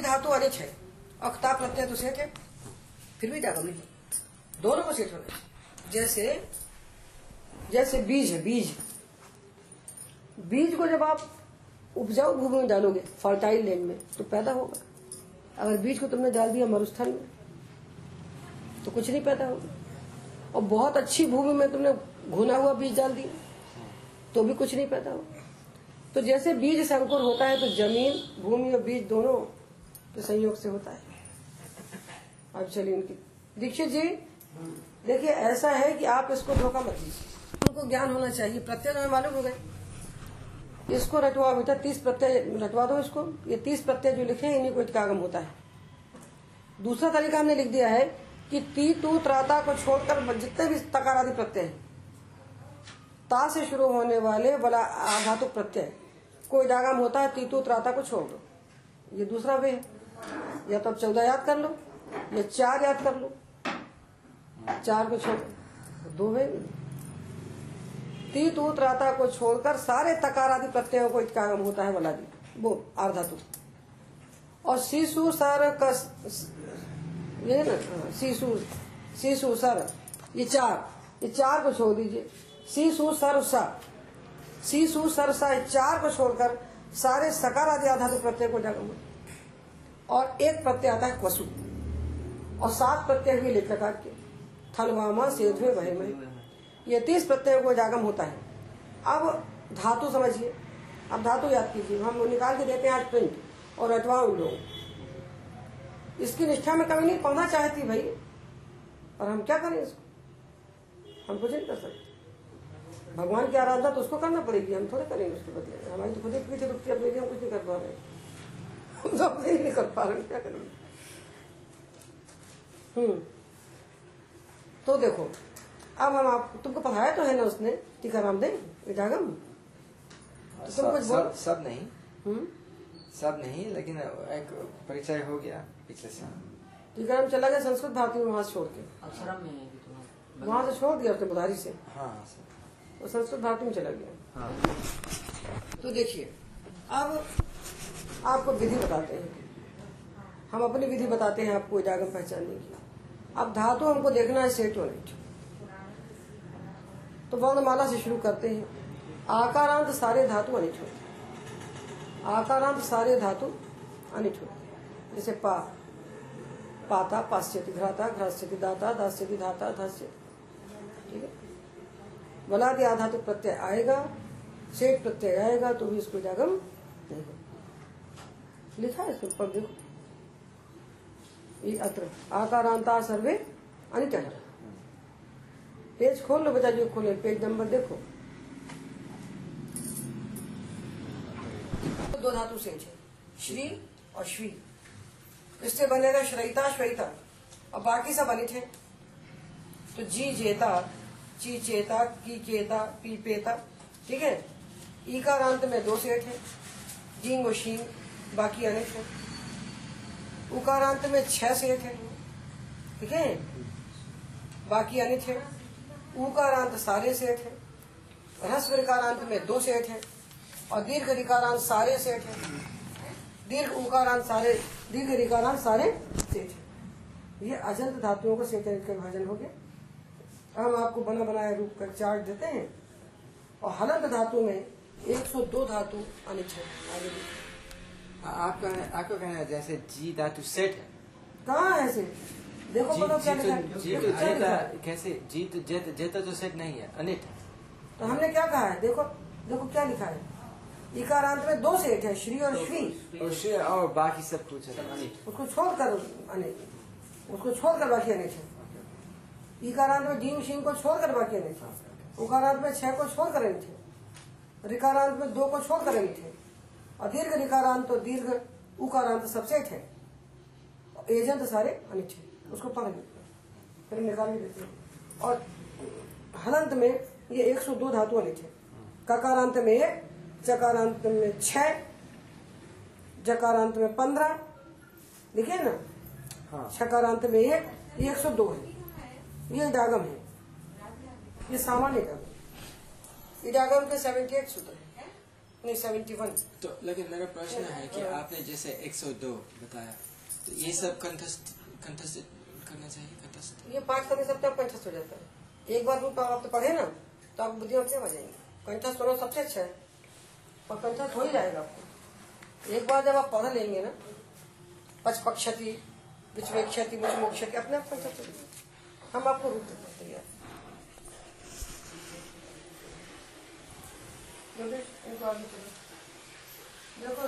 धातु अनिच है अक्ता प्रत्यय तो सेठ है फिर भी जागम नहीं। दोनों को सेठ होना। जैसे जैसे बीज है, बीज। बीज को जब आप उपजाऊ भूमि में डालोगे फर्टाइल लैंड में तो पैदा होगा। अगर बीज को तुमने डाल दिया मरुस्थल में तो कुछ नहीं पैदा होगा। और बहुत अच्छी भूमि में तुमने घुना हुआ बीज डाल दिया तो भी कुछ नहीं पैदा होगा। तो जैसे बीज से अंकुर होता है तो ज़मीन, भूमि और बीज दोनों के संयोग से होता है। अब चलिए इनकी दीक्षित जी, देखिए ऐसा है कि आप इसको धोखा मत दीजिए। उनको ज्ञान होना चाहिए। प्रत्यय तो हमें मालूम हो गए। इसको रटवा बेटा तीस प्रत्यय रटवा दो इसको। ये तीस प्रत्यय जो लिखे हैं, इन्हीं को इतकागम होता है। दूसरा तरीका हमने लिख दिया है कि ती, तू, त्राता को छोड़कर जितने भी तकार आदि प्रत्यय हैं, ता से शुरू होने वाले वाला आधातुक प्रत्यय, कोई डागम होता है तीतु त्राता को छोड़ दो। ये दूसरा वे है। या तो अब चौदह याद कर लो या चार याद कर लो। चार को छोड़ दो वे तीतु त्राता को छोड़कर सारे तकार आदि प्रत्ययों को इतकागम होता है वाला दी वो आर्धातु और शिशु सर का ये ना हाँ, शिशु शिशु सर ये चार ये चार को छोड़ दीजिए। शिशु सर सा शिशु सर सा चार को छोड़कर सारे सकार आदि आधातु प्रत्यय को जागम जगम और एक प्रत्यय आता है वसु और सात प्रत्यय हुए लेखकार के थलवामा सेधुए वह ये तीस प्रत्ययों को जागम होता है। अब धातु समझिए। अब धातु याद कीजिए। हम निकाल के देते हैं आज प्रिंट और रटवा उन लोग इसकी निष्ठा में कभी नहीं पढ़ना चाहती भाई। और हम क्या करें इसको? हम कुछ नहीं कर सकते। भगवान की आराधना तो उसको करना पड़ेगी। हम थोड़े करेंगे उसके बदले। हमारी तो खुद ही पीछे दुखती है हम कुछ नहीं कर पा रहे। हम तो ही नहीं कर पा रहे क्या करेंगे हम्म। तो देखो अब हम आप तुमको पढ़ाया तो है ना उसने टीकाराम दे विजागम तो तुम कुछ सब, बोल सब सब नहीं। हम्म। सब नहीं लेकिन एक परिचय हो गया पिछले साल टीकाराम चला गया संस्कृत भारती में वहाँ से छोड़ के। अक्षरम में है कि से छोड़ दिया उसने बुधारी से। हाँ सर। वो संस्कृत भारती में चला गया। हाँ। तो देखिए अब आपको विधि बताते हैं। हम अपनी विधि बताते हैं आपको जागम पहचानने की। अब धातु हमको देखना है सेट और तो वर्णमाला से शुरू करते हैं। आकारांत सारे धातु अनिट होते आकारांत सारे धातु अनिट होते जैसे पा, पाता पाश्यति घ्राता घ्रास्यति दाता दास्यति धाता धास्यति ठीक है? बलादि आधातु प्रत्यय आएगा, सेठ प्रत्यय आएगा तो भी इसको जागम नहीं होगा। लिखा है, इसके ऊपर देखो। ये अत्र। आकारांता सर्वे अनिट पेज खोल लो बच्चा, जो खोले, पेज नंबर देखो। दो धातु से श्री और श्री इससे बनेगा श्रैता, श्वेता। और बाकी सब अनिट है। तो जी जेता, ची चेता, की चेता, पी पेता। ठीक है? ईकारांत में दो सेठ है। और शींग। बाकी अनेक है। उकारांत में छह सेठ है। ठीक है? बाकी अनित है। उकारांत सारे सेठ है। ह्रस्व रिकारांत में दो सेठ है। और दीर्घ रिकारांत सारे सेठ है। दीर्घ उकारांत सारे दीर्घ रिकारांत सारे सेठ है। ये अजंत धातुओं को सेठ का विभाजन हो गया हम आपको बना बनाया रूप का चार्ट देते हैं। और हलंत धातु में 102 धातु अनिच है। आगे। आपका आपका कहना है जैसे जी धातु सेट। है कहाँ है ऐसे? देखो जी बताओ क्या जी लिखा तो जी तो जेता कैसे? जी तो जेता जेता तो सेट नहीं है। अनिट तो हमने क्या कहा है? देखो देखो क्या लिखा है। इकारांत में दो सेठ है श्री और श्री। और शे- और बाकी सब कुछ है। अनिट उसको छोड़कर अनित। उसको छोड़कर बाकी अनित है। इकारांत में डीम शीम को छोड़कर बाकी अनित है। उकारांत में छह को छोड़कर अनित है। रिकारांत में दो को छोड़कर अनित है। और दीर्घ रिकारांत तो दीर्घ उकारांत सब सेठ है। एजेंट सारे अनित है। उसको पढ़ लेते हैं। फिर निकाल भी देते हैं। और हलंत में ये 102 धातु अनित है। ककारांत में एक चकारांत में छह जकारांत में पंद्रह देखिए ना? हाँ। छकारांत में एक ये एक सौ दो है। ये डागम है। ये सामान्य डागम ये डागम के सेवेंटी एट सूत्र है। नहीं सेवेंटी वन तो लेकिन मेरा प्रश्न है कि आपने जैसे 102 बताया तो ये सब कंठस्थ कंठस्थ करना चाहिए कंठस्थ ये पाठ करने से अपने आप कंठस्थ हो जाता है? एक बार रूप आप तो पढ़े ना तो आप बुद्धि बुद्धिमत्ता आ जाएँगे। कंठस्थ होना सबसे अच्छा है और कंठस्थ हो ही जाएगा आपको। एक बार जब आप पढ़ लेंगे ना पचपक्षति विचवेक्षति विचमोक्षति अपने आप कंठस्थ हो जाएगा। हम आपको रूप देते हैं तैयार योगेश, इनको आगे चलो। देखो